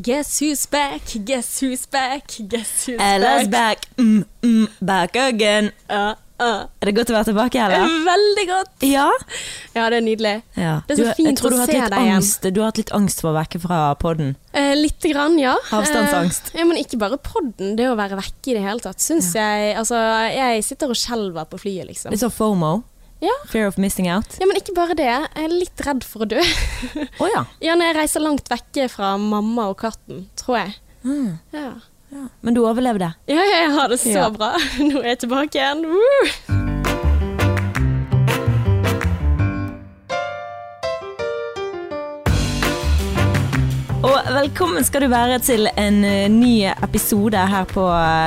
Guess who's back, guess who's back, guess who's Ella's back. back, mm, mm, back again. Uh, uh. Er det godt å være tilbake, Ella? Veldig godt. Ja. Ja, det er nydelig. ja. Det er så Du- fint å se litt angst. igjen. Du har hatt litt angst for å vekke fra podden. Eh, litt grann, ja. Avstandsangst. Eh, ja, Men ikke bare podden, det å være vekke i det hele tatt, syns jeg Altså, jeg sitter og skjelver på flyet, liksom. Litt sånn FOMO. Ja. Fear of missing out. ja, men ikke bare det. Jeg er litt redd for å dø. Oh, ja. ja, når jeg reiser langt vekke fra mamma og katten, tror jeg. Mm, Ja. ja. Men du overlevde. Ja, jeg har det så bra. Nå er jeg tilbake igjen. Woo! Og velkommen skal du være til en eh, ny episode her på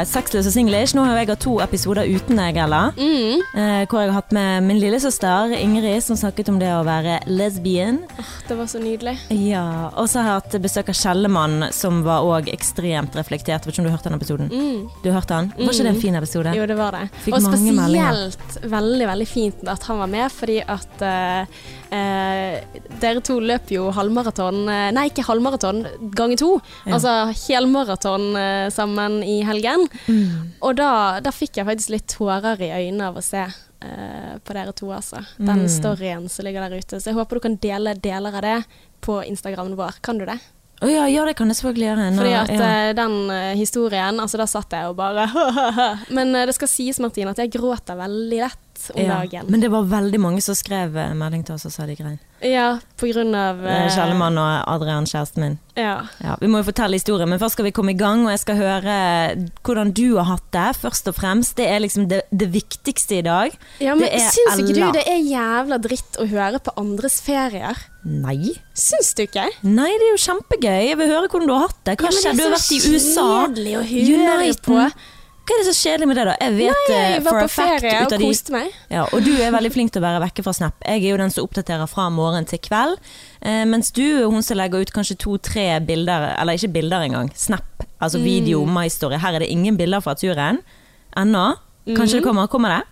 Sexløs og Singlish. Nå har jeg hatt to episoder uten deg, Ella. Mm. eh, hvor jeg har hatt med min lillesøster Ingrid, som snakket om det å være lesbian. Det var så nydelig. Ja, Og så har jeg hatt besøk av Kjellemann, som var òg ekstremt reflektert. Vet ikke om du hørte den episoden? Mm. Du hørte den? Var ikke det en fin episode? Jo, det var det. Fikk og meldinger. spesielt veldig, veldig fint at han var med, fordi at eh, eh, dere to løp jo halvmaraton eh, Nei, ikke halvmaraton, ganger to. Ja. Altså helmaraton eh, sammen i helgen. Mm. Og da, da fikk jeg faktisk litt tårer i øynene av å se eh, på dere to, altså. Den Mm. storyen som ligger der ute. Så jeg håper du kan dele deler av det på Instagramen vår. Kan du det? Oh, ja, ja, det kan jeg selvfølgelig gjøre. Nå, Fordi at ja. eh, den eh, historien, altså da satt jeg og bare Men eh, det skal sies, Martine, at jeg gråter veldig lett om Ja, dagen. Men det var veldig mange som skrev eh, melding til oss og sa de grein. Ja, på grunn av Eh, eh, Kjellemann og Adrian, kjæresten min. Ja. Ja, vi må jo fortelle historien, men først skal vi komme i gang, og jeg skal høre hvordan du har hatt det, først og fremst. Det er liksom det, det viktigste i dag. ja, men Det er syns ikke du det er jævla dritt å høre på andres ferier? Nei. Syns du ikke? Nei, det er jo kjempegøy. Jeg vil høre hvordan du har hatt det. Hva Ja, skjedde? Du det har er vært i så USA. kjedelig å høre United. på. Hva er det så kjedelig med det, da? Jeg vet Nei, eh, jeg var for på ferie og koste meg. ja, Og du er veldig flink til å være vekke fra Snap. Jeg er jo den som oppdaterer fra morgen til kveld. Eh, mens du er hun som legger ut kanskje to-tre bilder, eller ikke bilder engang. Snap, altså Mm. video, My Story. Her er det ingen bilder fra turen ennå. Kanskje det kommer? Kommer det?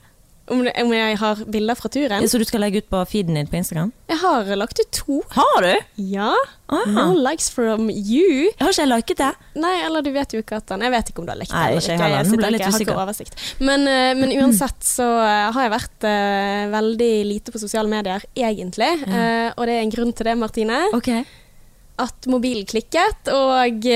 Om, det, om jeg har bilder fra turen? Så du skal legge ut på feeden din på Instagram? Jeg har lagt ut to. Har du? Ja. Aha. No likes from you. Har ikke jeg liket det? Nei, eller du vet jo ikke at den Jeg vet ikke om du har likt den. Ikke jeg ble jeg jeg har ikke oversikt. Men, eh, men uansett så eh, har jeg vært uh, veldig lite på sosiale medier, egentlig. Uh, og det er en grunn til det, Martine. Ok. At mobilen klikket og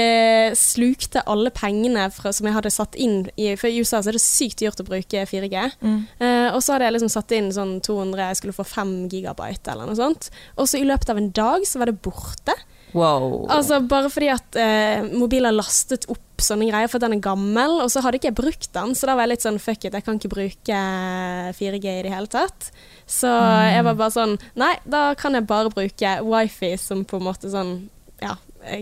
slukte alle pengene fra, som jeg hadde satt inn i For i USA så er det sykt dyrt å bruke 4G. Mm. Eh, og så hadde jeg liksom satt inn sånn 200 Jeg skulle få 5 gigabyte eller noe sånt. Og så i løpet av en dag så var det borte. Wow. Altså Bare fordi at eh, mobilen har lastet opp sånne greier, for den er gammel. Og så hadde ikke jeg brukt den, så da var jeg litt sånn fuck it, jeg kan ikke bruke 4G i det hele tatt. Så jeg var bare sånn Nei, da kan jeg bare bruke wifi som på en måte sånn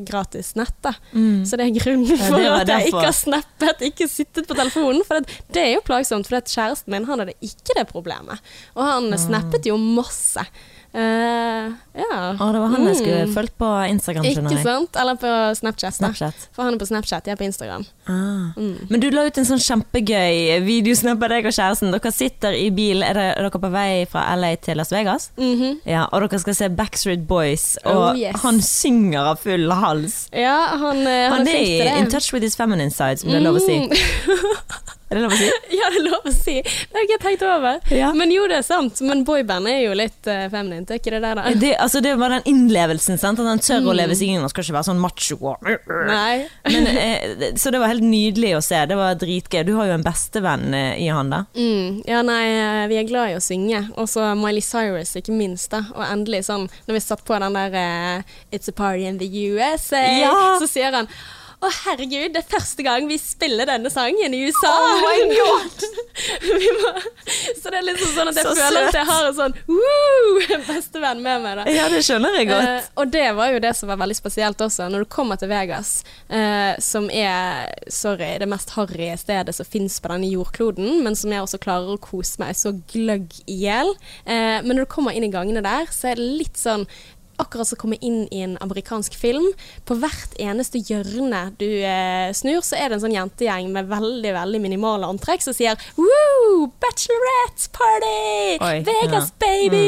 gratis nett, da. Mm. Så det er grunnen for ja, at jeg derfor. ikke har snappet, ikke sittet på telefonen. For det, det er jo plagsomt, for kjæresten min han hadde ikke det problemet. Og han mm. snappet jo masse. Eh, ja. Å, det var han jeg skulle Mm. fulgt på Instagram, Ikke sant? Eller på Snapchat. Snapchat. For han er på Snapchat, jeg er på Instagram. Ah. Mm. Men du la ut en sånn kjempegøy videosnap av deg og kjæresten. Dere sitter i bil, er, det, er dere på vei fra LA til Las Vegas? Mhm. Ja, og dere skal se Backstreet Boys, og Oh, yes. han synger av full hals. Ja, han, eh, han, Han er i in touch with his feminine side, som det er lov å si. Er det lov å si? ja, det er lov å si. Det har ikke tenkt over. Ja. Men jo, det er sant. Men boyband er jo litt uh, feminint, er ikke det der, da? Det, altså, det var den innlevelsen, sant? at han tør å Mm. leve seg inn. Han skal ikke være sånn macho. Nei. Men, eh, så det var helt nydelig å se. Det var dritgøy. Du har jo en bestevenn eh, i han, da. Mm, ja, nei, eh, vi er glad i å synge. Og så Miley Cyrus, ikke minst. da Og endelig, sånn når vi satt på den der eh, It's a party in the USA, Ja. så sier han å, herregud, det er første gang vi spiller denne sangen i USA. Oh my God. må, så det er liksom sånn at jeg Så føler søt. at jeg har en sånn woo, bestevenn med meg. da Ja, det skjønner jeg godt. Uh, og det var jo det som var veldig spesielt også, når du kommer til Vegas, uh, som er sorry, det mest harry stedet som fins på denne jordkloden, men som jeg også klarer å kose meg så gløgg i hjel. Uh, men når du kommer inn i gangene der, så er det litt sånn akkurat som å komme inn i en amerikansk film. På hvert eneste hjørne du eh, snur, så er det en sånn jentegjeng med veldig veldig minimale antrekk som sier Woo! Bachelorette party! Oi, Vegas, ja. baby!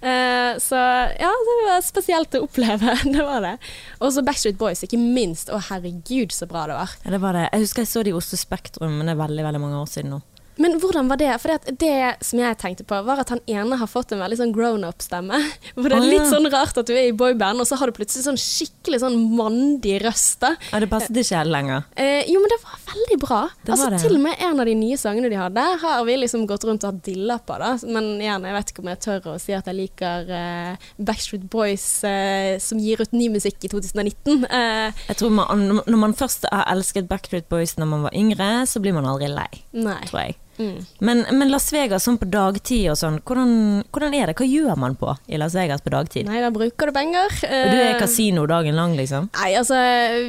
Eh, så ja, det var spesielt å oppleve. det var det. Og så Backstreet Boys, ikke minst. Å, herregud, så bra det var. Ja, det var det. Jeg husker jeg så de i Oslo Spektrum, men det er veldig veldig mange år siden nå. Men hvordan var det? For det, det som jeg tenkte på, var at han ene har fått en veldig sånn grown-up-stemme. Hvor det er litt sånn rart at du er i boyband, og så har du plutselig sånn skikkelig sånn mandig røst. da. Ja, det passet ikke helt lenger. Eh, jo, men det var veldig bra. Det altså, det. Til og med en av de nye sangene de hadde, har vi liksom gått rundt og hatt dilla på. da. Men igjen, jeg vet ikke om jeg tør å si at jeg liker eh, Backstreet Boys eh, som gir ut ny musikk i 2019. Eh, Jeg tror man, Når man først har elsket Backstreet Boys når man var yngre, så blir man aldri lei, nei. tror jeg. Mm. Men, men Las Vegas sånn på dagtid og sånn, hvordan, hvordan er det? Hva gjør man på i Las Vegas på dagtid? Nei, da bruker du penger. Og du er Eh, kasino dagen lang, liksom? Nei, altså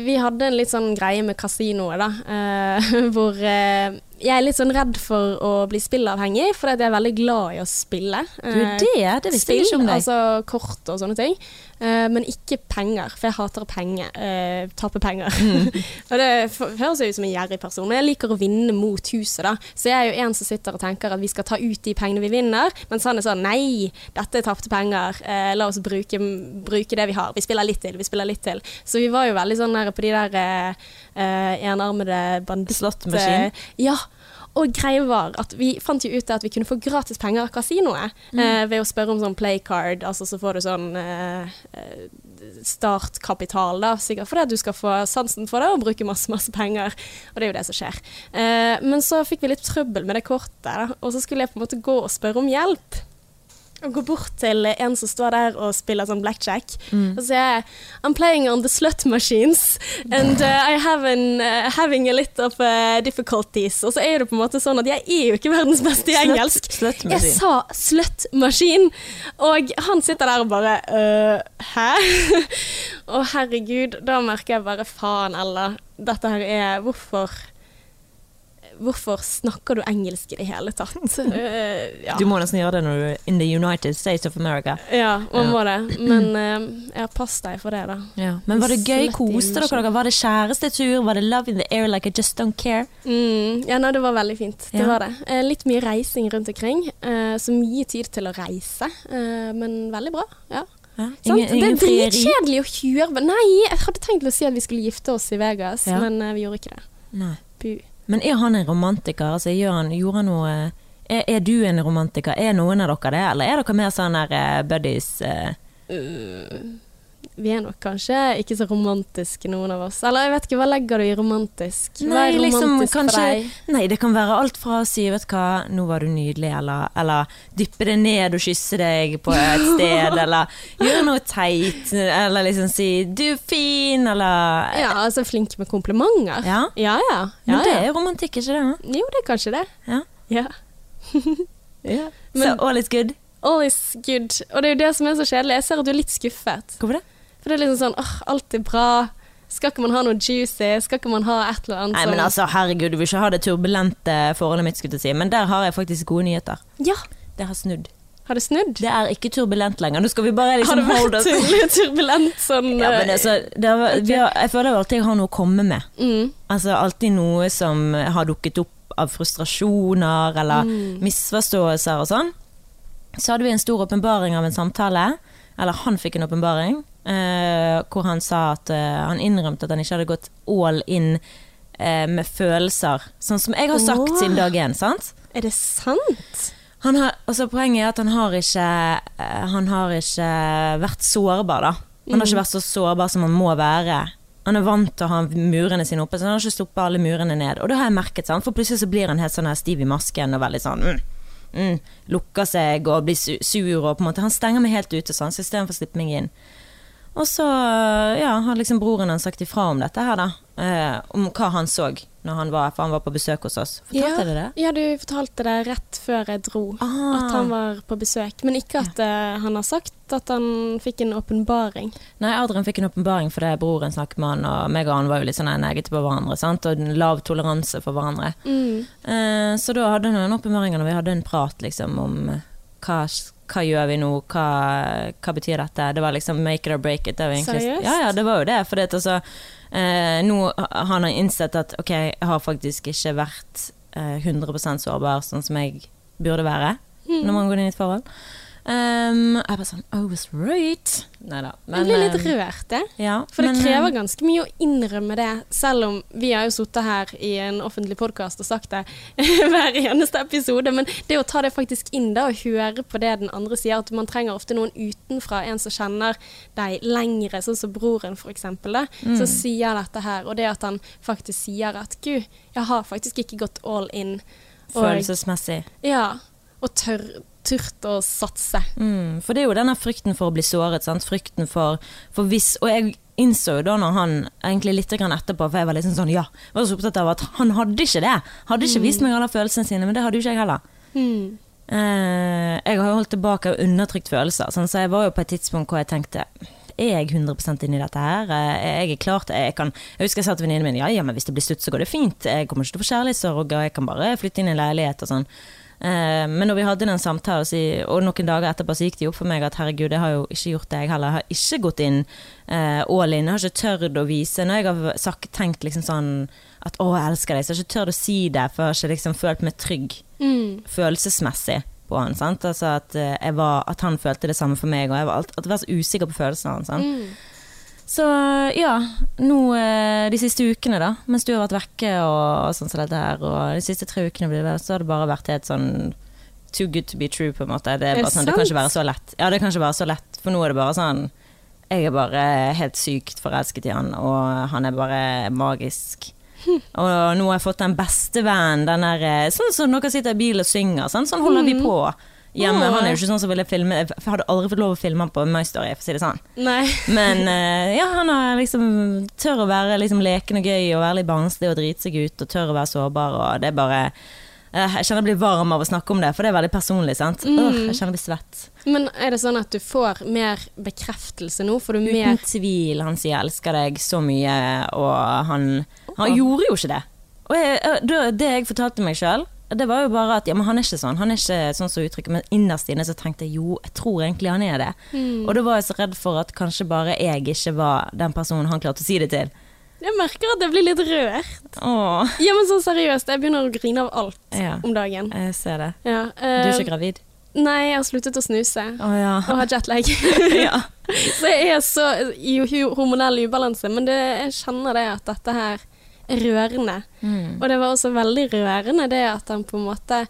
Vi hadde en litt sånn greie med kasinoet, da. eh, hvor eh, jeg er litt sånn redd for å bli spillavhengig, for jeg er veldig glad i å spille. Du er det? Det visste jeg ikke om deg. Altså kort og sånne ting. Eh, men ikke penger, for jeg hater å penge, eh, tape penger. Mm. og det høres jo ut som en gjerrig person, men jeg liker å vinne mot huset, da. Så jeg er jo en som sitter og tenker at vi skal ta ut de pengene vi vinner, mens han er sånn nei, dette er tapte penger, eh, la oss bruke, bruke det vi har. Vi spiller litt til, vi spiller litt til. Så vi var jo veldig sånn der på de der eh, eh, enarmede banditt... Slottmaskin? eh, Ja. Og greia var at vi fant jo ut at vi kunne få gratis penger av kasinoet eh, ved å spørre om sånn playcard, altså så får du sånn eh, eh, startkapital, da, sikkert fordi du skal få sansen for det og bruke masse, masse penger. Og det er jo det som skjer. Eh, men så fikk vi litt trøbbel med det kortet, da, og så skulle jeg på en måte gå og spørre om hjelp. Og gå bort til en som står der og spiller sånn blackjack. Og så sier I'm playing on the slut machines, and uh, I have an, uh, having a little of uh, difficulties. Og så er det på en måte sånn at jeg er jo ikke verdens beste i engelsk. Slut Jeg sa sluttmaskin, og han sitter der og bare øh, Hæ? Å herregud, da merker jeg bare faen, Ella. Dette her er Hvorfor Hvorfor snakker du engelsk i det hele tatt? Øh, ja. Du må nesten gjøre det når du er in the United States of America. ja, man Ja. må det. Men jeg ja, pass deg for det, da. Ja. Men var det gøy? Koste dere dere? Var det kjærestetur? Var det love in the air like I just don't care? Mm, ja, nei, det var veldig fint. Det Ja. var det. Eh, litt mye reising rundt omkring. Eh, så mye tid til å reise. Eh, men veldig bra. Ja. Ja. Ingen, ingen det er dritkjedelig å kjøre Nei, jeg hadde tenkt å si at vi skulle gifte oss i Vegas, Ja. men eh, vi gjorde ikke det. Nei. Bu. Men er han en romantiker? Altså, han, gjorde han noe er, er du en romantiker? Er noen av dere det, eller er dere mer sånn der eh, buddies? eh? Vi er nok kanskje ikke så romantiske, noen av oss. Eller jeg vet ikke, hva legger du i romantisk? Hva er er liksom, romantisk kanskje- for deg? Nei, det kan være alt fra å si 'vet du hva, nå var du nydelig', eller, eller dyppe det ned og kysse deg på et sted, eller gjøre noe teit, eller liksom si 'du er fin', eller Ja, altså flink med komplimenter. Ja. ja. ja. Men ja, det er jo romantikk, ikke det? Jo, det er kanskje det. Ja. Ja. Så Men all is good. all is good. Og det er jo det som er så kjedelig. Jeg ser at du er litt skuffet. Hvorfor det? For det er liksom sånn åh, alt er bra. Skal ikke man ha noe juicy? Skal ikke man ha et eller annet Nei, men altså, herregud, du vil ikke ha det turbulente forholdet mitt, skulle jeg si. Men der har jeg faktisk gode nyheter. Ja, Det har snudd. har det snudd? Det er ikke turbulent lenger. Nå skal vi bare liksom holde oss Har det vært turbulent sånn ja, men eh, altså, har, vi har, Jeg føler jo alltid jeg har noe å komme med. mm, Altså alltid noe som har dukket opp av frustrasjoner eller Mm. misforståelser og sånn. Så hadde vi en stor åpenbaring av en samtale, eller han fikk en åpenbaring, eh, hvor han sa at uh, han innrømte at han ikke hadde gått all in uh, med følelser, sånn som jeg har sagt oh. siden dag én, sant? Er det sant? Han har, altså poenget er at han har ikke Han har ikke vært sårbar, da. Han har ikke vært så sårbar som han må være. Han er vant til å ha murene sine oppe, så han har ikke sluppet alle murene ned. Og det har jeg merket, sant? for plutselig så blir han helt sånn her stiv i masken og veldig sånn mm, mm, Lukker seg og blir su- sur og på en måte Han stenger meg helt ute, sånn, så istedenfor å slippe meg inn. Og så ja, har liksom broren hans sagt ifra om dette her, da. Eh, om hva han så når han var, for han var på besøk hos oss. Fortalte ja, det det? Ja, du fortalte det rett før jeg dro. Ah. At han var på besøk. Men ikke at ja. han har sagt at han fikk en åpenbaring. Nei, Adrian fikk en åpenbaring fordi broren snakket med han, og meg og han var jo litt sånn negative på hverandre, sant? og lav toleranse for hverandre. Mm. Eh, så da hadde han en åpenbaring når vi hadde en prat liksom om eh, hva, hva gjør vi nå, hva, hva betyr dette? Det var liksom make it or break it. Seriøst? ja, ja, det var jo det. For det, altså, eh, nå har han innsett at ok, jeg har faktisk ikke vært eh, 100 sårbar sånn som jeg burde være når man går inn i et forhold. Um, jeg bare sånn I was right. Nei da. Jeg blir litt eh, rørt, jeg. ja, For det men, det krever ganske mye å innrømme det, selv om vi har jo sittet her i en offentlig podkast og sagt det hver eneste episode. Men det å ta det faktisk inn da, og høre på det den andre sier, at man trenger ofte noen utenfra, en som kjenner deg lengre, sånn som broren da, Mm. som sier dette her. Og det at han faktisk sier at gud, jeg har faktisk ikke gått all in. Og, Følelsesmessig. ja, og tør, turt å satse. Mm, for det er jo denne frykten for å bli såret. Sant? Frykten for, for hvis Og jeg innså jo da når han egentlig litt grann etterpå, for jeg var liksom sånn ja, var så opptatt av at han hadde ikke det. Hadde ikke vist meg alle følelsene sine, men det hadde jo ikke jeg heller. Mm. Eh, jeg har jo holdt tilbake og undertrykt følelser, sånn, så jeg var jo på et tidspunkt hvor jeg tenkte er jeg 100% inne i dette her? Eh, Jeg er klart, jeg, kan, jeg husker jeg sa til venninnen min ja, ja, men hvis det blir slutt, så går det fint. Jeg kommer ikke til å få kjærlighetssorg, og jeg kan bare flytte inn i en leilighet og sånn. Eh, men når vi hadde den samtalen, og noen dager etterpå, så gikk det opp for meg at herregud, jeg har jo ikke gjort det, jeg heller. Jeg har ikke gått inn eh, all in. Jeg har ikke tørt å vise. Når jeg har sagt, tenkt liksom sånn at å, jeg elsker deg, så har jeg ikke tørt å si det, for jeg har ikke liksom følt meg trygg Mm. følelsesmessig på han. Sant? Altså at, eh, var, at han følte det samme for meg, og var, alt, at jeg var så usikker på følelsene hans. Mm. Så ja, nå eh, de siste ukene, da, mens du har vært vekke og, og sånn som dette her, og de siste tre ukene det, så har det bare vært helt sånn too good to be true, på en måte. Det, er bare det sånn, det kan ikke være så lett. Ja, det kan ikke være så lett, for nå er det bare sånn Jeg er bare helt sykt forelsket i han, og han er bare magisk. Og nå har jeg fått den beste vennen, den der eh, Sånn som dere sitter i bilen og synger, sånn, sånn holder vi på. Hjemme. Han er jo ikke sånn som ville filme Jeg hadde aldri fått lov å filme på My Story, for å si det sånn. Nei. Men eh, ja, han har liksom tør å være liksom leken og gøy og være litt barnslig og drite seg ut og tør å være sårbar og det er bare eh, Jeg kjenner jeg blir varm av å snakke om det, for det er veldig personlig, sant. Åh, jeg kjenner jeg blir svett. Men er det sånn at du får mer bekreftelse nå? Får du Uten mer tvil. Han sier 'jeg elsker deg' så mye, og han, han gjorde jo ikke det. Og jeg, eh, det jeg fortalte meg sjøl, det var jo bare at ja, men han er ikke sånn. Han er ikke sånn som uttrykket, men innerst inne så tenkte jeg jo, jeg tror egentlig han er det. Og da var jeg så redd for at kanskje bare jeg ikke var den personen han klarte å si det til. Jeg merker at jeg blir litt rørt. Åh, Ja, men sånn seriøst, jeg begynner å grine av alt Ja. om dagen. jeg ser det. Ja, Du er eh, ikke gravid? Nei, jeg har sluttet å snuse. Å ja. Og har jetlag. ja. så jeg er så i hormonell ubalanse. Men det, jeg kjenner det at dette her er rørende. Mm. Og det var også veldig rørende det at han på en måte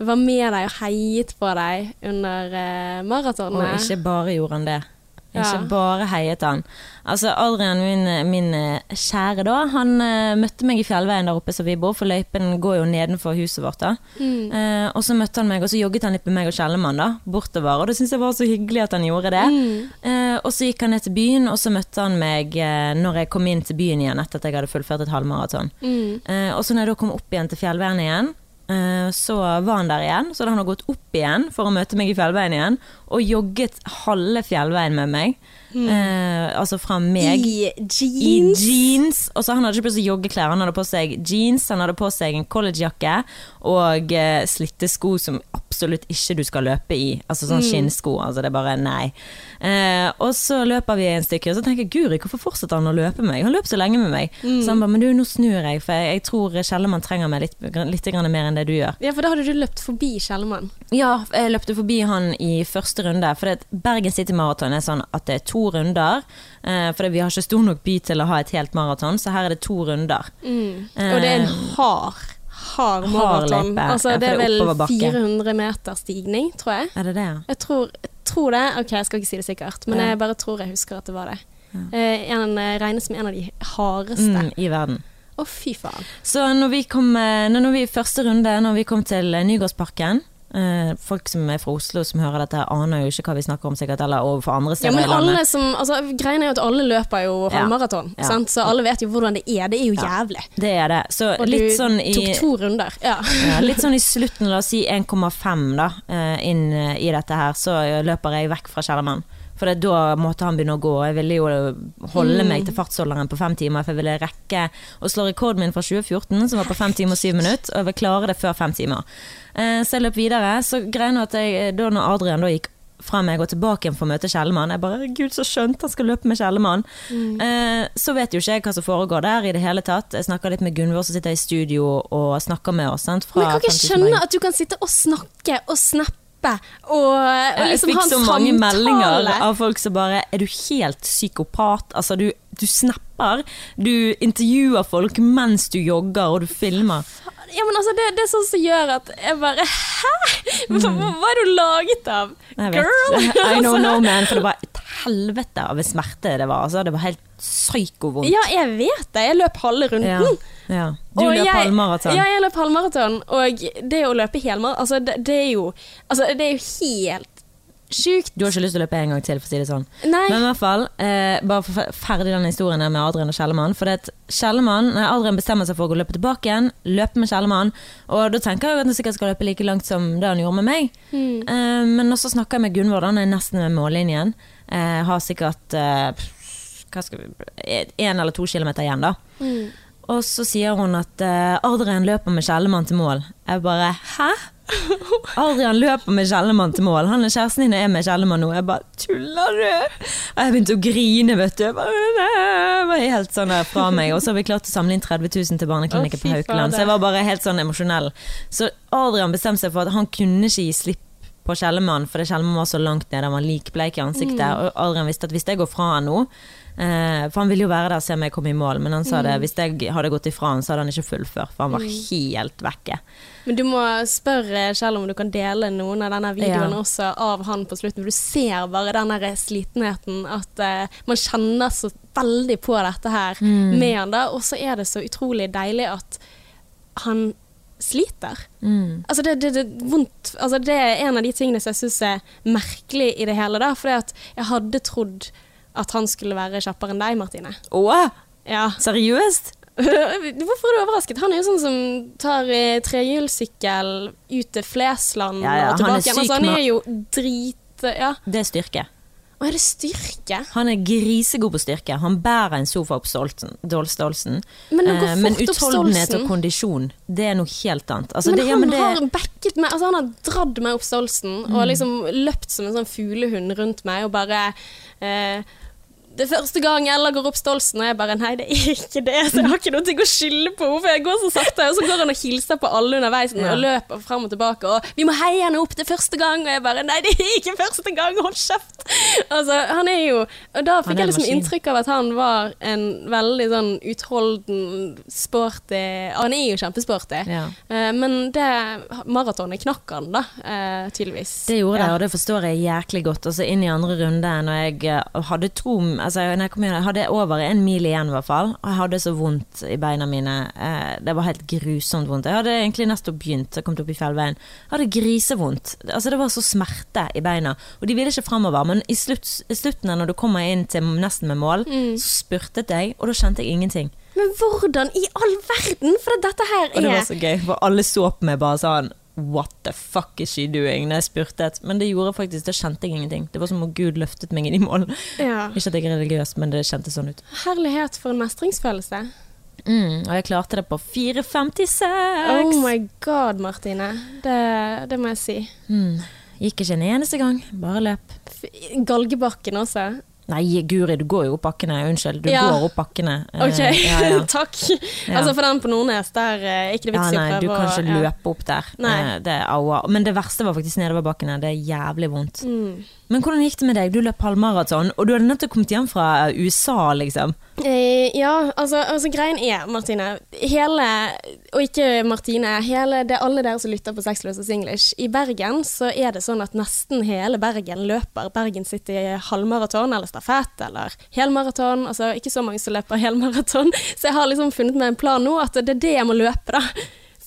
var med deg og heiet på deg under eh, Og ikke bare gjorde han det. Ikke Ja. bare heiet han. Altså Adrian, min, min eh, kjære da, han uh, møtte meg i fjellveien der oppe som vi bor, for løypen går jo nedenfor huset vårt. da. Mm. Uh, og så møtte han meg, og så jogget han litt med meg og Kjellemann da, bortover. Og det syntes jeg var så hyggelig at han gjorde det. Mm. Uh, og så gikk han ned til byen, og så møtte han meg når jeg kom inn til byen igjen etter at jeg hadde fullført et halvmaraton. Mm. Og så når jeg da kom opp igjen til fjellveien igjen, så var han der igjen. Så hadde han gått opp igjen for å møte meg i fjellveien igjen, og jogget halve fjellveien med meg. Eh, altså fra meg I i jeans. jeans. Og så Han hadde ikke på seg joggeklær, han hadde på seg jeans, han hadde på seg en collegejakke og eh, slitte sko som absolutt ikke du skal løpe i. Altså sånn skinnsko. Altså det er bare nei. Eh, og så løper vi en stykke, og så tenker jeg Guri, hvorfor fortsetter han å løpe med meg? Han løp så lenge med meg. Så han bare Men du, nå snur jeg, for jeg, jeg tror Kjellemann trenger meg litt, litt grann mer enn det du gjør. Ja, for da hadde du løpt forbi Kjellemann. Ja, jeg løpte forbi han i første runde. For det, Bergen City Marathon er sånn at det er to runder. Eh, for vi har ikke stor nok by til å ha et helt maraton, så her er det to runder. Mm. Og det er en hard, hard maraton. Altså, Ja, det er vel 400 meter stigning, tror jeg. Er det det? Jeg tror, jeg tror det. Ok, jeg skal ikke si det sikkert, men Ja. jeg bare tror jeg husker at det var det. Eh, en, eh, regnes som en av de hardeste. Mm, I verden. Å, fy faen. Så når vi kom eh, når vi første runde, når vi kom til Nygårdsparken Folk som er fra Oslo som hører dette, aner jo ikke hva vi snakker om, sikkert, eller overfor andre Ja, men alle som, altså, Greien er jo at alle løper jo halvmaraton, Ja. ja. så alle vet jo hvordan det er. Det er jo jævlig. Det er det. Så Og litt du sånn i tok to runder. Ja. ja, litt sånn i slutten, la oss si 1,5 da, eh, inn eh, i dette her, så løper jeg vekk fra Kjellermann. For da måtte han begynne å gå. Jeg ville jo holde Mm. meg til fartsholderen på fem timer, for jeg ville rekke å slå rekorden min fra 2014, som var på fem timer og syv minutter, og jeg vil klare det før fem timer. Eh, så jeg løp videre. Så greia nå at jeg, da når Adrian da gikk fra meg og tilbake igjen for å møte Kjellemann. Jeg bare Gud, så skjønt han skal løpe med Kjellemann. Mm. Eh, så vet jo ikke jeg hva som foregår der i det hele tatt. Jeg snakker litt med Gunvor som sitter i studio og snakker med oss. Sant, Men jeg kan ikke skjønne at du kan sitte og snakke og snappe og, og Jeg liksom fikk ha en så mange samtale. meldinger av folk som bare Er du helt psykopat? Altså, du, du snapper. Du intervjuer folk mens du jogger, og du filmer. Ja, men altså, det, det er sånn som gjør at jeg bare Hæ?! Hva, hva, hva er du laget av? Girl! I don't know, man. For det var et helvete av en smerte det var. Altså, det var helt psyko-vondt. Ja, jeg vet det. Jeg løp halve runden. Ja, ja. Du Og løp jeg- halvmaraton. Ja, jeg løp halvmaraton. Og det å løpe helmaraton altså, det, det er jo Altså, det er jo helt sjukt. Du har ikke lyst til å løpe en gang til, for å si det sånn. Nei. Men i hvert fall, eh, bare ferdig den historien med Adrian og Kjellemann. For det Kjellemann, nei, Adrian bestemmer seg for å gå løpe tilbake igjen, løpe med Kjellemann. Og da tenker jeg at han sikkert skal løpe like langt som det han gjorde med meg. Mm. Eh, men også snakker jeg med Gunvor, han er nesten ved mållinjen. Eh, har sikkert eh, vi, en eller to kilometer igjen, da. Mm. Og så sier hun at eh, Adrian løper med Kjellemann til mål. Jeg bare hæ? Adrian løper med Kjellemann til mål. Han er kjæresten din og er med Kjellemann nå. Jeg bare tuller du? Og jeg begynte å grine, vet du. Jeg var helt sånn der fra meg. Og så har vi klart å samle inn 30 000 til barneklinikken på Haukeland. Så jeg var bare helt sånn emosjonell. Så Adrian bestemte seg for at han kunne ikke gi slipp på Kjellemann, fordi Kjellemann var så langt nede, han var likbleik i ansiktet. Og Adrian visste at hvis jeg går fra han nå For han ville jo være der og se om jeg kom i mål, men han sa det hvis jeg hadde gått ifra han, så hadde han ikke fullført, for han var helt vekke. Men du må spørre Kjell om du kan dele noen av denne videoen Ja. også av han på slutten. For du ser bare den der slitenheten, at uh, man kjenner så veldig på dette her Mm. med han da. Og så er det så utrolig deilig at han sliter. Mm. Altså det, det, det, vondt. Altså det er en av de tingene som jeg syns er merkelig i det hele. da, For jeg hadde trodd at han skulle være kjappere enn deg, Martine. Å, Ja. seriøst? Hvorfor er du overrasket? Han er jo sånn som tar eh, trehjulssykkel ut til Flesland Ja, ja, og han tilbake igjen. Altså, han er jo drit... Ja. Det er styrke. Og er det styrke? Han er grisegod på styrke. Han bærer en sofa opp stolten, Dolstolsen. Men Eh, men utholdenhet og kondisjon, det er noe helt annet. Altså, men det, ja, han men det, har backet meg Altså han har dratt meg opp stolten Mm. og liksom løpt som en sånn fuglehund rundt meg og bare eh, det er første gang Ella går opp Stolsen, og jeg bare Nei, det er ikke det. Så jeg har ikke noe å skylde på. For jeg går så sakte, og så går hun og hilser på alle underveis og løper frem og tilbake. Og 'Vi må heie henne opp, det er første gang.' Og jeg bare Nei, det er ikke første gang, hold kjeft! Altså, han er jo Og da fikk jeg liksom maskin. inntrykk av at han var en veldig sånn utholden, sporty Han er jo kjempesporty. ja. Eh, Men det maratonet knakk han, da, eh, tydeligvis. Det gjorde det, og det forstår jeg jæklig godt. Altså Inn i andre runde, når jeg eh, hadde to altså, jeg, kom inn, jeg hadde over en mil igjen, i hvert fall. Og jeg hadde så vondt i beina mine. Eh, det var helt grusomt vondt. Jeg hadde egentlig nettopp begynt, jeg kom opp i fjellveien. Jeg hadde grisevondt. Altså, det var så smerte i beina. Og de ville ikke framover. Men i, slutt, i slutten, når du kommer inn til nesten med mål, Mm. så spurtet jeg, og da kjente jeg ingenting. Men hvordan i all verden? For dette her er Og det var så gøy, for alle så på meg bare sånn What the fuck is she doing? Når jeg spurtet. Men det gjorde faktisk, da kjente jeg ingenting. Det var som om Gud løftet meg inn i mål. ja. Ikke at jeg er religiøs, men det kjentes sånn ut. Herlighet for en mestringsfølelse. Mm, og jeg klarte det på 4,56. Oh my god, Martine. Det, det må jeg si. mm, gikk ikke en eneste gang, bare løp. Galgebakken også. Nei, Guri, du går jo opp bakkene. Unnskyld, du Ja. går opp bakkene. Eh, Ok, ja, ja. takk. Altså for den på Nordnes, der er ikke det vits i å nei, prøve du kan ikke ja. løpe opp der. Nei. Eh, Det er aua. Men det verste var faktisk nedoverbakkene. Det er jævlig vondt. Mm. Men hvordan gikk det med deg? Du løp halvmaraton, og du hadde nettopp kommet hjem fra USA, liksom. Eh, ja, altså, altså greien er, Martine Hele, og ikke Martine, hele, det er alle dere som lytter på Sexless English. I Bergen så er det sånn at nesten hele Bergen løper Bergen City halvmaraton eller stafett eller helmaraton. Altså ikke så mange som løper helmaraton. Så jeg har liksom funnet meg en plan nå at det er det jeg må løpe, da.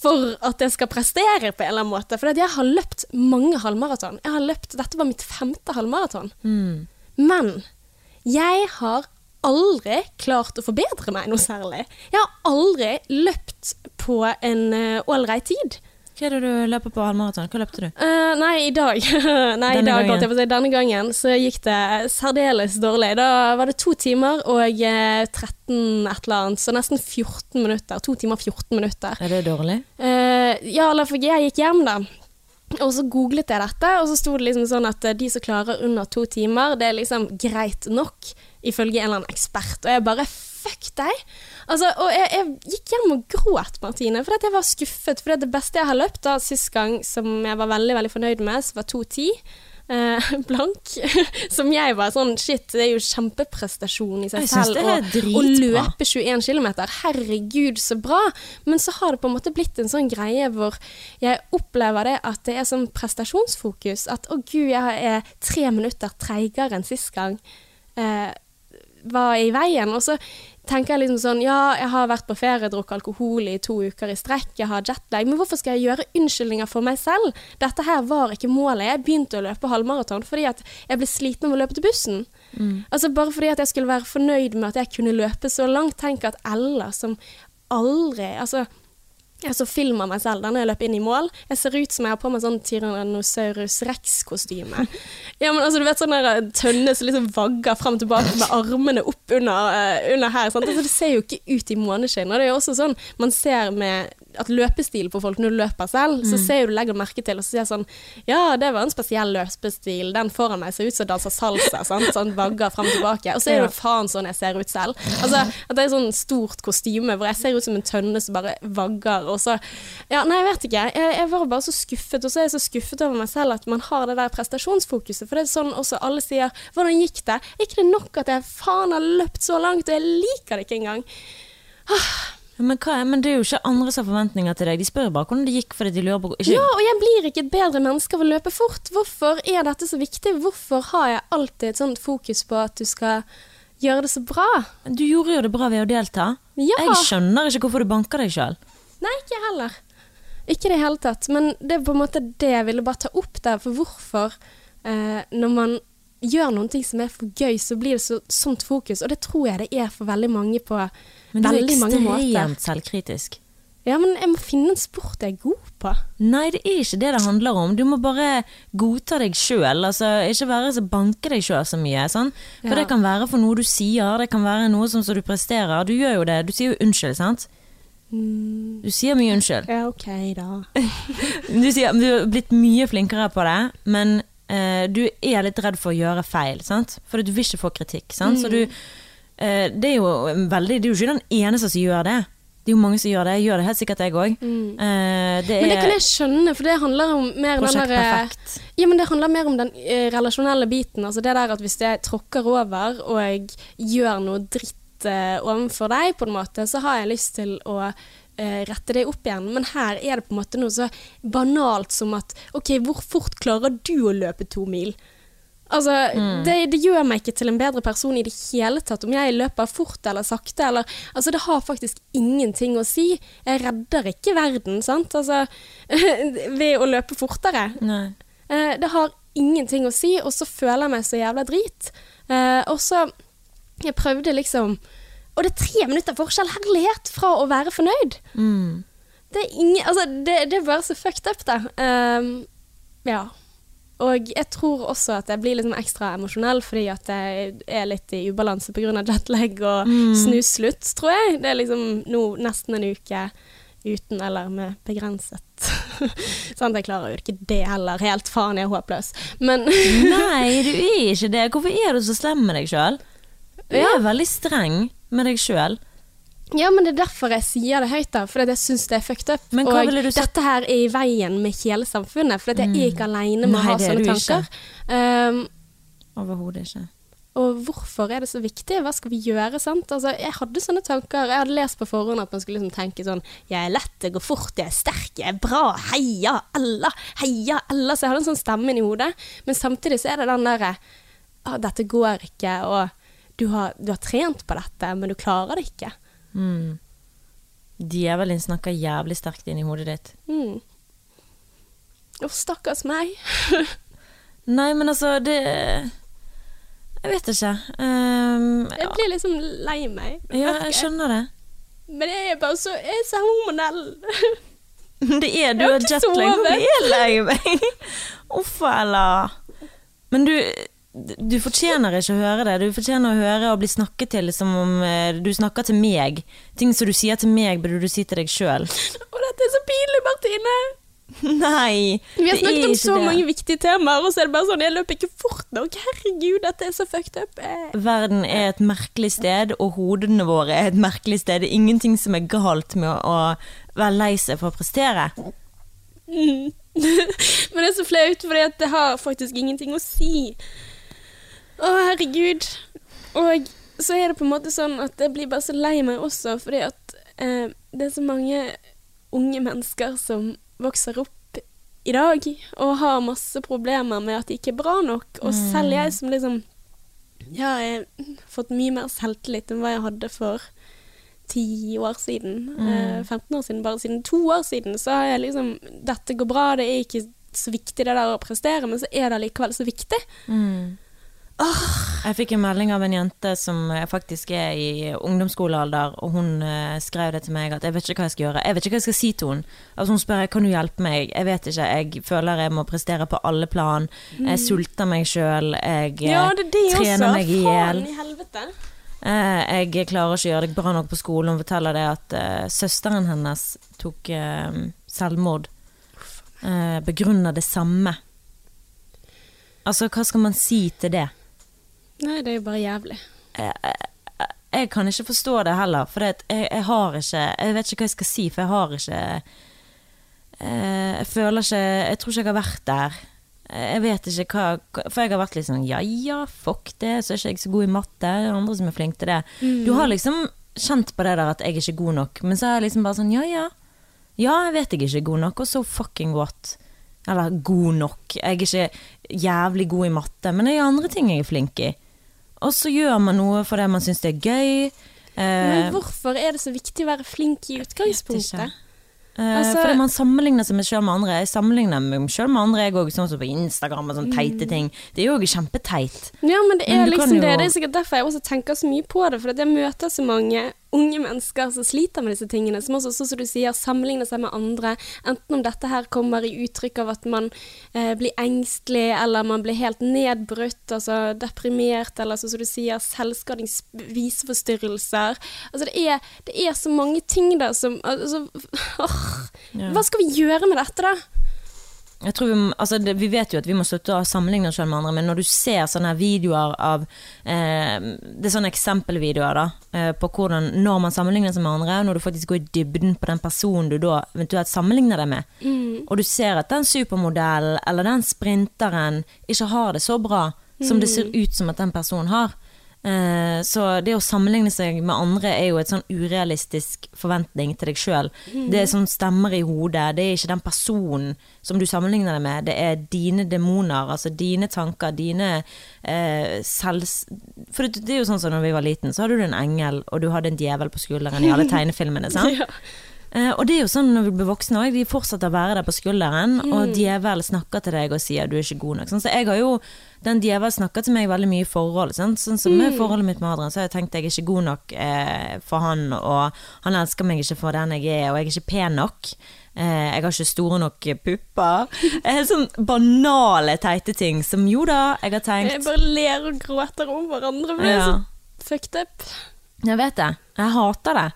For at jeg skal prestere på en eller annen måte. For jeg har løpt mange halvmaraton. Jeg har løpt, Dette var mitt femte halvmaraton. Mm. Men jeg har aldri klart å forbedre meg noe særlig. Jeg har aldri løpt på en ålreit tid. Hva er det du løper på halvmaraton? Hva løpte du? Uh, nei, i dag. nei, i Denne dag, gangen. si. Denne gangen så gikk det særdeles dårlig. Da var det to timer og eh, 13 et eller annet, så nesten 14 minutter. To timer og 14 minutter. Er det dårlig? Uh, ja, eller for jeg gikk hjem, da. Og så googlet jeg dette, og så sto det liksom sånn at eh, de som klarer under to timer, det er liksom greit nok, ifølge en eller annen ekspert. Og jeg bare fuck deg! Altså, og jeg, jeg gikk hjem og gråt, Martine, fordi at jeg var skuffet. For det beste jeg har løpt da sist gang, som jeg var veldig veldig fornøyd med, så var 2.10. Eh, blank. Som jeg var sånn Shit, det er jo kjempeprestasjon i seg selv å løpe 21 km. Herregud, så bra. Men så har det på en måte blitt en sånn greie hvor jeg opplever det at det er sånn prestasjonsfokus. At å gud, jeg er tre minutter treigere enn sist gang. Eh, var i veien. Og så tenker jeg liksom sånn Ja, jeg har vært på ferie, drukket alkohol i to uker i strekk, jeg har jetlag, men hvorfor skal jeg gjøre unnskyldninger for meg selv? Dette her var ikke målet. Jeg begynte å løpe halvmaraton fordi at jeg ble sliten av å løpe til bussen. Altså Bare fordi at jeg skulle være fornøyd med at jeg kunne løpe så langt. Tenk at Ella, som aldri Altså jeg så filmer meg selv da når jeg løp inn i mål. Jeg ser ut som jeg har på meg sånn Tyrannosaurus rex-kostyme. Ja, men altså, du vet sånn der tønne som liksom vagger frem og tilbake med armene opp under, uh, under her. Sant? Altså, det ser jo ikke ut i måneskinn. Og det er jo også sånn man ser med at løpestil på folk når du løper selv, så ser jo du legger merke til og så sier sånn Ja, det var en spesiell løpestil. Den foran meg ser ut som danser salsa. Sant? Sånn vagger frem og tilbake. Og så er det jo faen sånn jeg ser ut selv. Altså, at det er sånn stort kostyme hvor jeg ser ut som en tønne som bare vagger, og så Ja, nei, jeg vet ikke. Jeg, jeg var bare så skuffet, og så er jeg så skuffet over meg selv at man har det der prestasjonsfokuset. For det er sånn også alle sier 'Hvordan gikk det?' Er ikke det nok at jeg faen har løpt så langt, og jeg liker det ikke engang? Men, hva, er- men det er jo ikke andre som har forventninger til deg. De spør bare hvordan det gikk fordi de lurer på ikke, Ja, og jeg blir ikke et bedre menneske av å løpe fort. Hvorfor er dette så viktig? Hvorfor har jeg alltid et sånt fokus på at du skal gjøre det så bra? Du gjorde jo det bra ved å delta. Ja. Jeg skjønner ikke hvorfor du banker deg sjøl. Nei, ikke jeg heller. Ikke i det hele tatt. Men det er på en måte det jeg ville bare ta opp der. For hvorfor, eh, når man gjør noen ting som er for gøy, så blir det så, sånt fokus. Og det tror jeg det er for veldig mange på Men du er veldig mange måter. ekstremt selvkritisk. Ja, men jeg må finne en sport jeg er god på. Nei, det er ikke det det handler om. Du må bare godta deg sjøl. Altså, ikke være så banke deg sjøl så mye. Sånn. For Ja. det kan være for noe du sier, det kan være noe som, som du presterer. Du gjør jo det. Du sier jo unnskyld, sant? Du sier mye unnskyld. Ja, OK, da. Du, sier, du har blitt mye flinkere på det, men eh, du er litt redd for å gjøre feil, sant? For du vil ikke få kritikk. Sant? Så du, eh, det, er jo veldig, det er jo ikke den eneste som gjør det. Det er jo mange som gjør det. Jeg gjør det helt sikkert, jeg òg. Eh, det Men det kan er jeg skjønne, for det handler om mer den der, eh. Ja, men det handler mer om den uh, relasjonelle biten. Altså det der at hvis jeg tråkker over og jeg gjør noe dritt eh, overfor deg, på en måte, så har jeg lyst til å eh, rette det opp igjen. Men her er det på en måte noe så banalt som at OK, hvor fort klarer du å løpe to mil? Altså, det, det gjør meg ikke til en bedre person i det hele tatt om jeg løper fort eller sakte. Eller, altså, det har faktisk ingenting å si. Jeg redder ikke verden, sant? Altså, ved å løpe fortere. Nei. Eh, det har ingenting å si, og så føler jeg meg så jævla drit. Eh, og så Jeg prøvde liksom Og det er tre minutter forskjell, herlighet, fra å være fornøyd. Mm. Det er, ingen, altså, det, det er bare så fucked up, det. Um, ja. Og jeg tror også at jeg blir liksom ekstra emosjonell fordi at jeg er litt i ubalanse pga. jetlag og snuslutt, tror jeg. Det er liksom nå nesten en uke uten eller med begrenset. sånn, jeg klarer jo ikke det heller. Helt faen, jeg er håpløs. Men Nei, du er ikke det. Hvorfor er du så slem med deg sjøl? Du Ja. er veldig streng med deg sjøl. Ja, men det er derfor jeg sier det høyt, da. Fordi jeg syns det er fucked up. Og dette her er i veien med hele samfunnet. For jeg er ikke aleine med Nei, å ha sånne tanker. Um, Overhodet ikke. og hvorfor er det så viktig? Hva skal vi gjøre? sant? Altså, jeg hadde sånne tanker. Jeg hadde lest på forhånd at man skulle liksom tenke sånn Jeg er lett, jeg går fort, jeg er sterk, jeg er bra. Heia Ella! Heia Ella! Så jeg hadde en sånn stemme inni hodet. Men samtidig så er det den derre ah, Dette går ikke, og du har, du har trent på dette, men du klarer det ikke. Mm. Djevelen snakker jævlig sterkt inn i hodet ditt. Mm. Å, stakkars meg. Nei, men altså, det Jeg vet ikke. Ehm, Jeg blir liksom lei meg. ja, jeg skjønner det. Men jeg er bare så Jeg er så hormonell. Det er du Jeg har jetlag. sovet. Jeg er lei meg. Uff, Ella. Men du, du fortjener ikke å høre det. Du fortjener å høre og bli snakket til som om eh, du snakker til meg. Ting som du sier til meg, burde du si til deg sjøl. Å, dette er så pinlig, Martine! Nei, Vi har snakket om så det. mange viktige temaer, og så er det bare sånn Jeg løper ikke fort nok. Herregud, dette er så fucked up. Eh, Verden er et merkelig sted, og hodene våre er et merkelig sted. Det er ingenting som er galt med å være lei seg for å prestere. Mm. Men det er så flaut, for det har faktisk ingenting å si. Å, herregud. Og så er det på en måte sånn at jeg blir bare så lei meg også, fordi at eh, det er så mange unge mennesker som vokser opp i dag og har masse problemer med at de ikke er bra nok. Og selv jeg som liksom Ja, jeg har fått mye mer selvtillit enn hva jeg hadde for ti år siden. Eh, 15 år siden, bare siden to år siden, så har jeg liksom Dette går bra, det er ikke så viktig det der å prestere, men så er det likevel så viktig. Jeg fikk en melding av en jente som eh, faktisk er i ungdomsskolealder, og hun eh, skrev det til meg at jeg vet ikke hva jeg skal gjøre. Jeg vet ikke hva jeg skal si til henne. Altså, hun spør kan du hjelpe meg. Jeg vet ikke. Jeg føler jeg må prestere på alle plan. Jeg sulter meg sjøl. Jeg eh, Ja, det det trener også. meg i hjel. Faen i helvete. Jeg klarer ikke å gjøre det bra nok på skolen. Hun forteller det at søsteren hennes tok selvmord. Begrunner det samme. Altså, hva skal man si til det? Nei, det er jo bare jævlig. Jeg kan ikke forstå det heller, for det, jeg, jeg har ikke Jeg vet ikke hva jeg skal si, for jeg har ikke eh, Jeg føler ikke Jeg tror ikke jeg har vært der. Eh, Jeg vet ikke hva For jeg har vært litt sånn ja ja, fuck det, så er ikke jeg så god i matte. Det er andre som er flinke til det. Du har liksom kjent på det der at jeg er ikke god nok, men så er jeg liksom bare sånn ja ja. Ja, jeg vet jeg ikke er god nok, og så fucking what? Eller god nok. Jeg er ikke jævlig god i matte, men det er andre ting jeg er flink i. Og så gjør man noe fordi man syns det er gøy. Eh, Men hvorfor er det så viktig å være flink i utgangspunktet? Eh, Altså- fordi man sammenligner seg med selv med andre. Jeg sammenligner meg selv med andre, jeg òg, sånn som på Instagram og sånne teite ting. Det er jo òg kjempeteit. Ja, men det er men liksom jo- det. Det er sikkert derfor jeg også tenker så mye på det. For jeg møter så mange unge mennesker som sliter med disse tingene. Som også, sånn som du sier, sammenligner seg med andre. Enten om dette her kommer i uttrykk av at man eh, blir engstelig, eller man blir helt nedbrutt, altså deprimert, eller så som du sier, selvskadingsviseforstyrrelser. Altså det er, det er så mange ting da som altså, Ja. Hva skal vi gjøre med dette, da? Jeg tror vi, altså det, vi vet jo at vi må slutte å sammenligne oss selv med andre, men når du ser sånne videoer av eh, Det er sånne eksempelvideoer da, eh, på hvordan når man sammenligner seg med andre, når du faktisk går i dybden på den personen du da eventuelt sammenligner deg med, og du ser at den supermodellen eller den sprinteren ikke har det så bra som det ser ut som at den personen har. Eh, så det å sammenligne seg med andre er jo et sånn urealistisk forventning til deg sjøl. Det er sånn stemmer i hodet. Det er ikke den personen som du sammenligner deg med, det er dine demoner, altså dine tanker, dine eh, selvs... For det, det er jo sånn som når vi var liten, så hadde du en engel, og du hadde en djevel på skulderen i alle tegnefilmene. sant? Ja. Eh, og det er jo sånn når vi blir voksne òg, de fortsetter å være der på skulderen, Mm. og djevel snakker til deg og sier du er ikke god nok. Sånn, så jeg har jo, den djevel snakker til meg veldig mye i forhold. Sant? Sånn som Mm. med forholdet mitt med Adrian, så har jeg tenkt jeg er ikke god nok eh, for han, og han elsker meg ikke for den jeg er, og jeg er ikke pen nok. Eh, jeg har ikke store nok pupper. Eh, sånn banale, teite ting som jo da, jeg har tenkt Jeg bare ler og gråter om hverandre. For det er ja. så fucked up. Jeg vet det. Jeg hater det.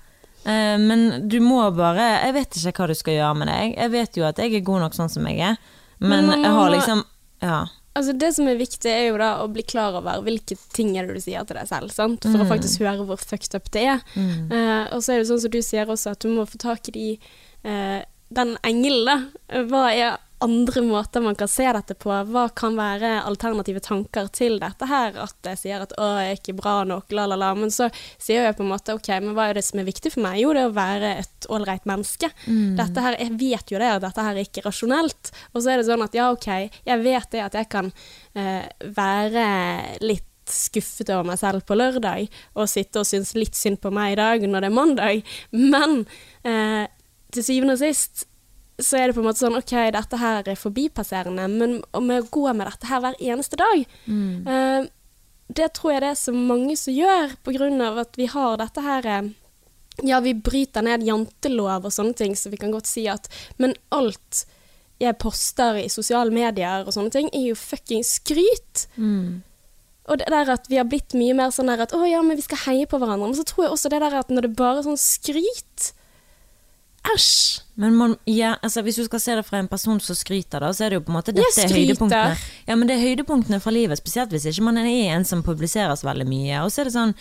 Eh, men du må bare Jeg vet ikke hva du skal gjøre med deg. Jeg vet jo at jeg er god nok sånn som jeg er, men, Men jeg har liksom Ja. Altså Det som er viktig, er jo da å bli klar over hvilke ting er det du sier til deg selv. Sant? For Mm. å faktisk høre hvor fucked up det er. Eh, og så er det sånn som du sier også, at du må få tak i de, uh, den engelen. da. Hva er andre måter man kan se dette på? Hva kan være alternative tanker til dette her? At jeg sier at 'å, jeg er ikke bra nok', la, la, la. Men så sier jeg på en måte 'ok, men hva er det som er viktig for meg?' Jo, det er å være et ålreit menneske. Dette her, Jeg vet jo det, at dette her er ikke rasjonelt. Og så er det sånn at ja, ok, jeg vet det at jeg kan uh, være litt skuffet over meg selv på lørdag, og sitte og synes litt synd på meg i dag når det er mandag, men eh, til syvende og sist så er det på en måte sånn OK, dette her er forbipasserende, men om å går med dette her hver eneste dag eh, Det tror jeg det er så mange som gjør, på grunn av at vi har dette her eh, ja, vi bryter ned jantelov og sånne ting, så vi kan godt si at Men alt jeg poster i sosiale medier og sånne ting, er jo fucking skryt. Mm. Og det der at vi har blitt mye mer sånn der at å ja, men vi skal heie på hverandre. Men så tror jeg også det der at når det bare er sånn skryt Æsj! Men man, ja, altså, hvis du skal se det fra en person som skryter, da, så er det jo på en måte dette er høydepunktene. Ja, men det er høydepunktene fra livet, spesielt hvis ikke man er en som publiseres veldig mye. Og så er det sånn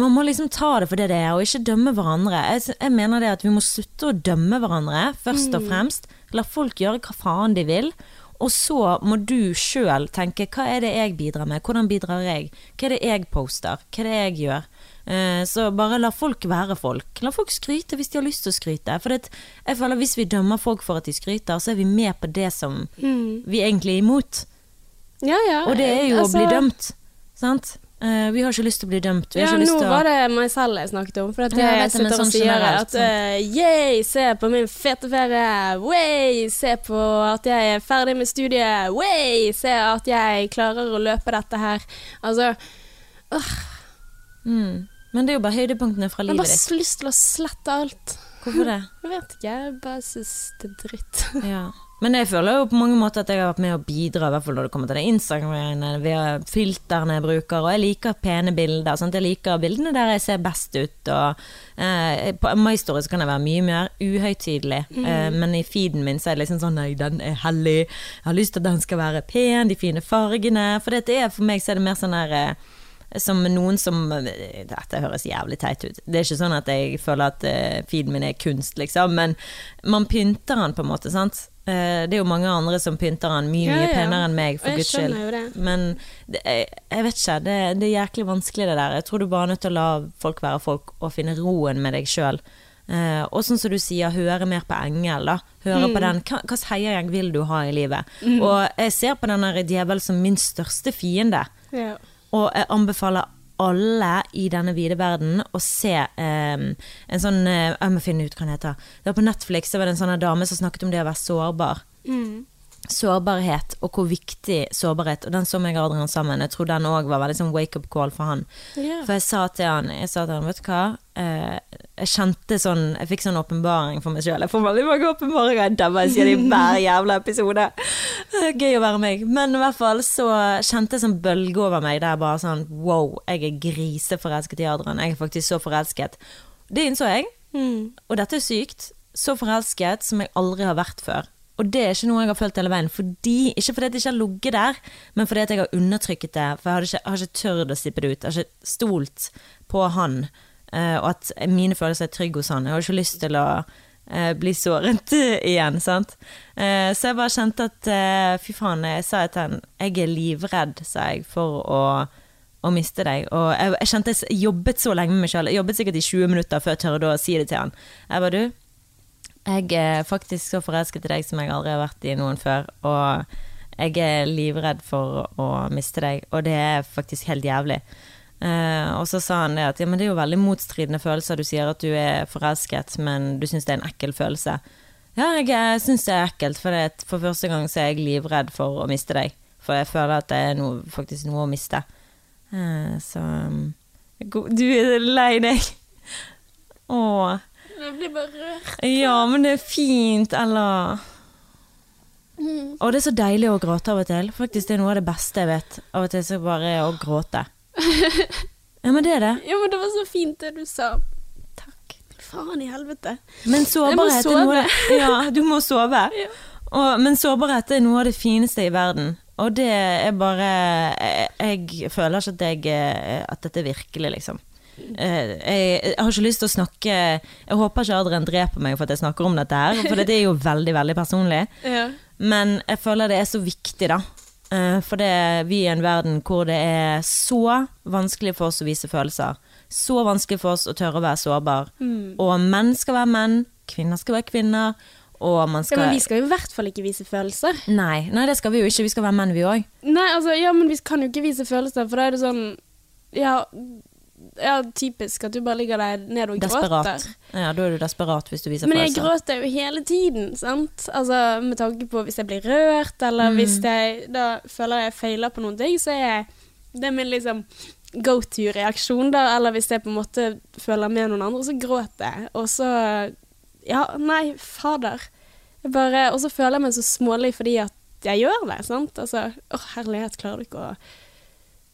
man må liksom ta det for det det er, og ikke dømme hverandre. Jeg, jeg mener det at vi må slutte å dømme hverandre, først Mm. og fremst. La folk gjøre hva faen de vil. Og så må du sjøl tenke hva er det jeg bidrar med, hvordan bidrar jeg, hva er det jeg poster, hva er det jeg gjør. Eh, Så bare la folk være folk. La folk skryte hvis de har lyst til å skryte. For det, jeg føler hvis vi dømmer folk for at de skryter, så er vi med på det som vi egentlig er imot. Ja, ja. Og det er jo altså- å bli dømt. Sant? Eh, Vi har ikke lyst til å bli dømt. Vi Ja, nå å var det meg selv jeg snakket om. For at jeg, jeg vet det, men og sånn sier generelt, at uh, yeah, se på min fete ferie. Way, se på at jeg er ferdig med studiet. Way, se at jeg klarer å løpe dette her. Altså, mm. Men det er jo bare høydepunktene fra livet ditt. jeg har bare lyst til å slette alt. Hvorfor det? Jeg vet ikke, jeg bare syns det er dritt. Ja. Men jeg føler jo på mange måter at jeg har vært med å bidra, i hvert fall når det kommer til det Instagram-greiene, ved filterne jeg bruker, og jeg liker pene bilder. Sant? Jeg liker bildene der jeg ser best ut, og eh, på My Story så kan jeg være mye mer uhøytidelig, eh, men i feeden min så er det liksom sånn nei, den er hellig, jeg har lyst til at den skal være pen, de fine fargene, for det er for meg så er det mer sånn der eh, som noen som Dette høres jævlig teit ut. Det er ikke sånn at jeg føler at uh, feeden min er kunst, liksom, men man pynter den på en måte, sant. Eh, det er jo mange andre som pynter den mye, mye ja. penere enn meg, for guds skyld. Men det, jeg, jeg vet ikke, det, det er jæklig vanskelig det der. Jeg tror du bare er nødt til å la folk være folk, og finne roen med deg sjøl. og sånn som du sier, høre mer på engel, da. Høre Mm. på den Hva slags heiagjeng vil du ha i livet? Og jeg ser på den der djevel som min største fiende. Ja. Og jeg anbefaler alle i denne vide verden å se eh, en sånn eh, Jeg må finne ut hva den heter. Det var på Netflix det var en sånn dame som snakket om det å være sårbar. Mm. Sårbarhet, og hvor viktig sårbarhet Og den så meg og Adrian sammen. Jeg tror den òg var veldig sånn wake-up call for han. Yeah. For jeg sa til han, jeg sa til han vet du hva eh, Jeg kjente sånn Jeg fikk sånn åpenbaring for meg sjøl. Jeg får veldig mange åpenbaringer. Jeg sier det i hver jævla episode. Eh, Gøy å være meg. Men i hvert fall så kjente jeg sånn bølge over meg der bare sånn wow, jeg er griseforelsket i Adrian. Jeg er faktisk så forelsket. Det innså jeg, Mm. og dette er sykt. Så forelsket som jeg aldri har vært før. Og det er ikke noe jeg har følt hele veien. Fordi, ikke fordi jeg ikke har ligget der, men fordi at jeg har undertrykket det. For jeg har ikke, jeg ikke tørt å slippe det ut. Jeg har ikke stolt på han, eh, og at mine følelser er trygge hos han. Jeg har ikke lyst til å eh, bli såret igjen, sant. Eh, så jeg bare kjente at fy faen, jeg sa til han jeg er livredd, sa jeg, for å å miste deg. Og jeg, jeg kjente jeg jobbet så lenge med meg sjøl. Jeg jobbet sikkert i 20 minutter før jeg tørde å si det til han. Jeg bare, du, jeg er faktisk så forelsket i deg som jeg aldri har vært i noen før. Og jeg er livredd for å miste deg, og det er faktisk helt jævlig. Uh, og så sa han det at ja, men det er jo veldig motstridende følelser. Du sier at du er forelsket, men du syns det er en ekkel følelse. Ja, jeg, syns det er ekkelt, for, det, for første gang så er jeg livredd for å miste deg. For jeg føler at det er noe, faktisk noe å miste. Uh, så um, Du er lei deg? Å. Jeg blir bare rørt. Ja, men det er fint, eller Mm. Og det er så deilig å gråte av og til. Faktisk det er noe av det beste jeg vet. Av og til så bare å gråte. Ja, men det er det. Ja, men det var så fint det du sa. Takk. Faen i helvete. Men sårbarhet er noe av det Ja, du må sove. Ja. Og, men sårbarhet er noe av det fineste i verden. Og det er bare Jeg, jeg føler ikke at, jeg, eh, at dette er virkelig, liksom. Eh, Jeg, jeg har ikke lyst til å snakke Jeg håper ikke Adrian dreper meg for at jeg snakker om dette her, for det er jo veldig, veldig personlig. Ja. Men jeg føler det er så viktig, da. Eh, For det, vi er i en verden hvor det er så vanskelig for oss å vise følelser. Så vanskelig for oss å tørre å være sårbar. Mm. Og menn skal være menn, kvinner skal være kvinner. Man ja, men vi skal jo i hvert fall ikke vise følelser. Nei, nei, det skal vi jo ikke. Vi skal være menn, vi òg. Nei, altså, ja, men vi kan jo ikke vise følelser, for da er det sånn Ja, ja typisk at du bare ligger der ned og Desperat. gråter. Ja, da er du desperat hvis du viser Men jeg gråter jo hele tiden, sant? Altså med tanke på hvis jeg blir rørt, eller Mm. hvis jeg da føler jeg feiler på noen ting, så er jeg Det er min liksom go to-reaksjon, da. Eller hvis jeg på en måte føler med noen andre, så gråter jeg. Og så Ja, nei, fader. Bare Og så føler jeg meg så smålig fordi at jeg gjør det, sant. Altså, å herlighet, klarer du ikke å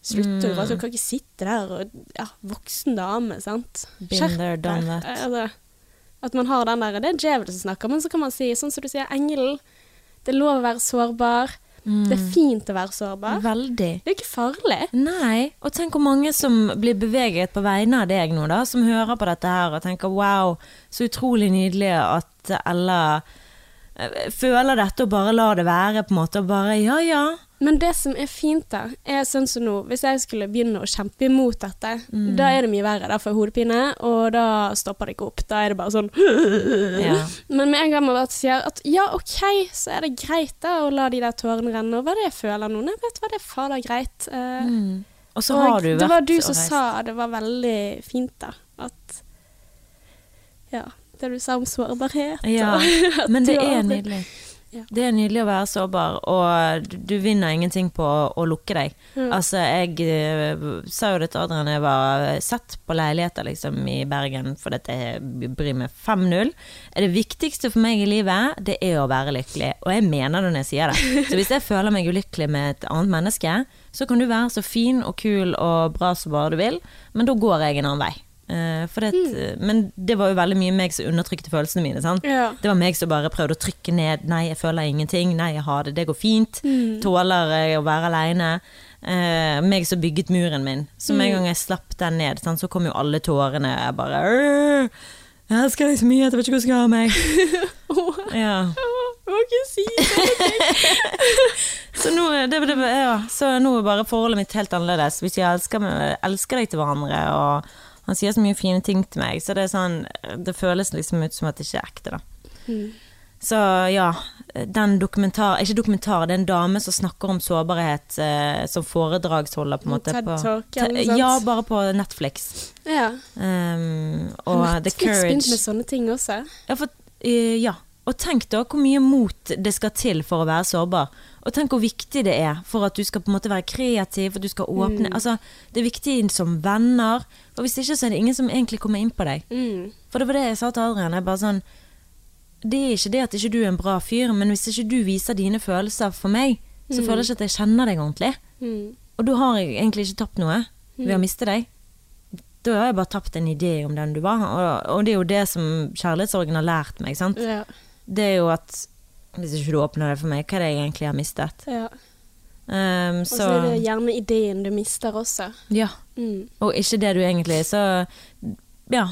slutte mm. bare, Du kan ikke sitte der og Ja, voksen dame, sant. Been there, done that. Altså, at man har den der Det er djevelen som snakker, men så kan man si, sånn som du sier, engelen. Det er lov å være sårbar. Det er fint å være sårbar. Veldig. Det er ikke farlig. Nei, og tenk hvor mange som blir beveget på vegne av deg nå, da, som hører på dette her og tenker wow, så utrolig nydelig at Ella eh, føler dette og bare lar det være, på en måte, og bare ja ja. Men det som er fint, da, er sånn som nå Hvis jeg skulle begynne å kjempe imot dette, da er det mye verre. Da får jeg hodepine, og da stopper det ikke opp. Da er det bare sånn ja. Men med en gang man bare sier at ja, OK, så er det greit da å la de der tårene renne. Og hva er det jeg føler nå? Nei, vet du hva, det er fader greit. Eh, Og så og har du vært Det var du som sa det var veldig fint, da. At Ja, det du sa om sårbarhet. Ja, men det er nydelig. Ja. Det er nydelig å være sårbar, og du, vinner ingenting på å, å lukke deg. Mm. Altså, jeg eh, sa jo det til Adrian jeg var sett på leiligheter liksom, i Bergen, for dette jeg bryr meg 5-0. Det viktigste for meg i livet, det er å være lykkelig. Og jeg mener det når jeg sier det. Så hvis jeg føler meg ulykkelig med et annet menneske, så kan du være så fin og kul og bra som bare du vil, men da går jeg en annen vei. Eh, for det, Men det var jo veldig mye meg som undertrykte følelsene mine. Ja. Det var meg som bare prøvde å trykke ned. Nei, jeg føler ingenting. Nei, jeg har det. Det går fint. Tåler jeg å være aleine. Eh, meg som bygget muren min. Så med en gang jeg slapp den ned, sant, så kom jo alle tårene. Jeg bare «Åh, Jeg elsker deg så mye at jeg vet ikke hvor jeg skal ha meg. Ja. Jeg må ikke si det. Så nå, det, det, ja. så nå er bare forholdet mitt helt annerledes. Hvis jeg elsker, elsker deg til hverandre, og han sier så mye fine ting til meg, så det er sånn Det føles liksom ut som at det ikke er ekte, da. Mm. Så ja, den dokumentar Ikke dokumentar, det er en dame som snakker om sårbarhet eh, som foredragsholder, på en måte. TED Talk eller noe ja, bare på Netflix. Ja. Um, og The Netflix begynte med sånne ting også. ja, for, uh, ja. Og tenk da hvor mye mot det skal til for å være sårbar. Og tenk hvor viktig det er for at du skal på en måte være kreativ, for at du skal åpne Altså, det er viktig som venner. For hvis ikke så er det ingen som egentlig kommer inn på deg. Mm. For det var det jeg sa til Adrian. Jeg bare sånn Det er ikke det at ikke du er en bra fyr, men hvis ikke du viser dine følelser for meg, så føler jeg ikke at jeg kjenner deg ordentlig. Mm. Og da har jeg egentlig ikke tapt noe ved å miste deg. Da har jeg bare tapt en idé om den du var, og, og det er jo det som kjærlighetssorgen har lært meg. sant? Ja. Det er jo at hvis ikke du åpner det for meg, hva er det jeg egentlig har mistet? ja. Um, Og så er det gjerne ideen du mister også. Ja. Mm. Og ikke det du egentlig Så ja.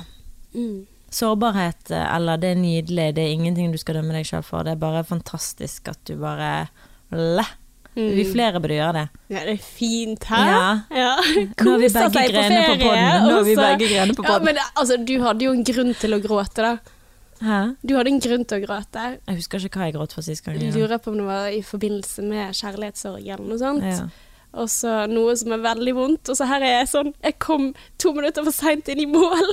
Mm. Sårbarhet, eh, eller det er nydelig, det er ingenting du skal dømme deg sjøl for. Det er bare fantastisk at du bare Le. Vi flere burde gjøre det. Ja, det er fint her. Ja. Ja. Koser seg på ferie. på podden. Nå har vi begge grener på Ja, men det, altså, du hadde jo en grunn til å gråte, da. Hæ? Du hadde en grunn til å gråte. Jeg husker ikke hva jeg gråt for sist gang. Jeg lurer på om det var i forbindelse med kjærlighetssorg eller noe sånt. Ja. Og så noe som er veldig vondt. Og så her er jeg sånn Jeg kom to minutter for seint inn i mål.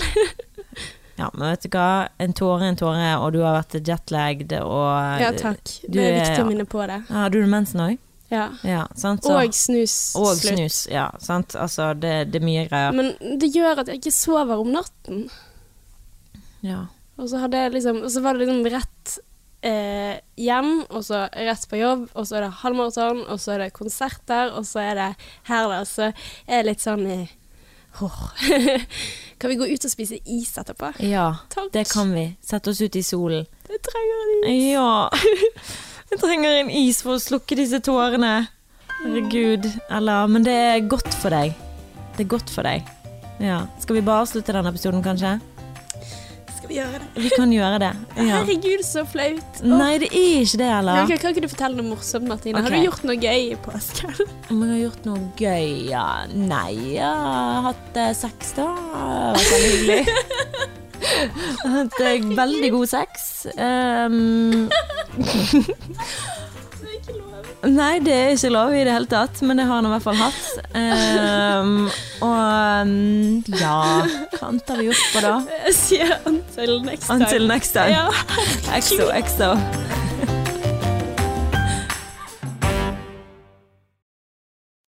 ja, men vet du hva. En tåre er en tåre, og du har vært jetlagd og Ja, takk. du Det er viktig å minne på det. Ja, Har du mensen òg? Ja. Ja, sant. Så- Og snus. og slutt. snus. Ja, sant. Altså, det, det er mye greier. Men det gjør at jeg ikke sover om natten. Ja. Og så, liksom, og så var det liksom rett eh, hjem, og så rett på jobb, og så er det halvmaraton, og så er det konserter, og så er det her, da. Så er det litt sånn eh, åh. Kan vi gå ut og spise is etterpå? ja, Takk. det kan vi. Sette oss ut i solen. Jeg trenger en is. Ja. Jeg trenger en is for å slukke disse tårene. Herregud. Eller Men det er godt for deg. Det er godt for deg. Ja. Skal vi bare avslutte denne episoden, kanskje? Skal vi gjøre det? Vi kan gjøre det. Ja. Herregud, så flaut. Oh. Nei, det er ikke det, eller? Ok, kan ikke du fortelle noe morsomt, Martine? Har du gjort noe gøy i påsken? Om jeg har gjort noe gøy? Ja. Nei, jeg har hatt eh, sex, da. Det var veldig hyggelig. Hatt eh, veldig god sex. Um, Nei, det er ikke lov i det hele tatt, men det har han i hvert fall hatt. Um, og um, ja Hva annet har vi gjort på da? Jeg sier until next time. Until next time. Ja. Exo, exo.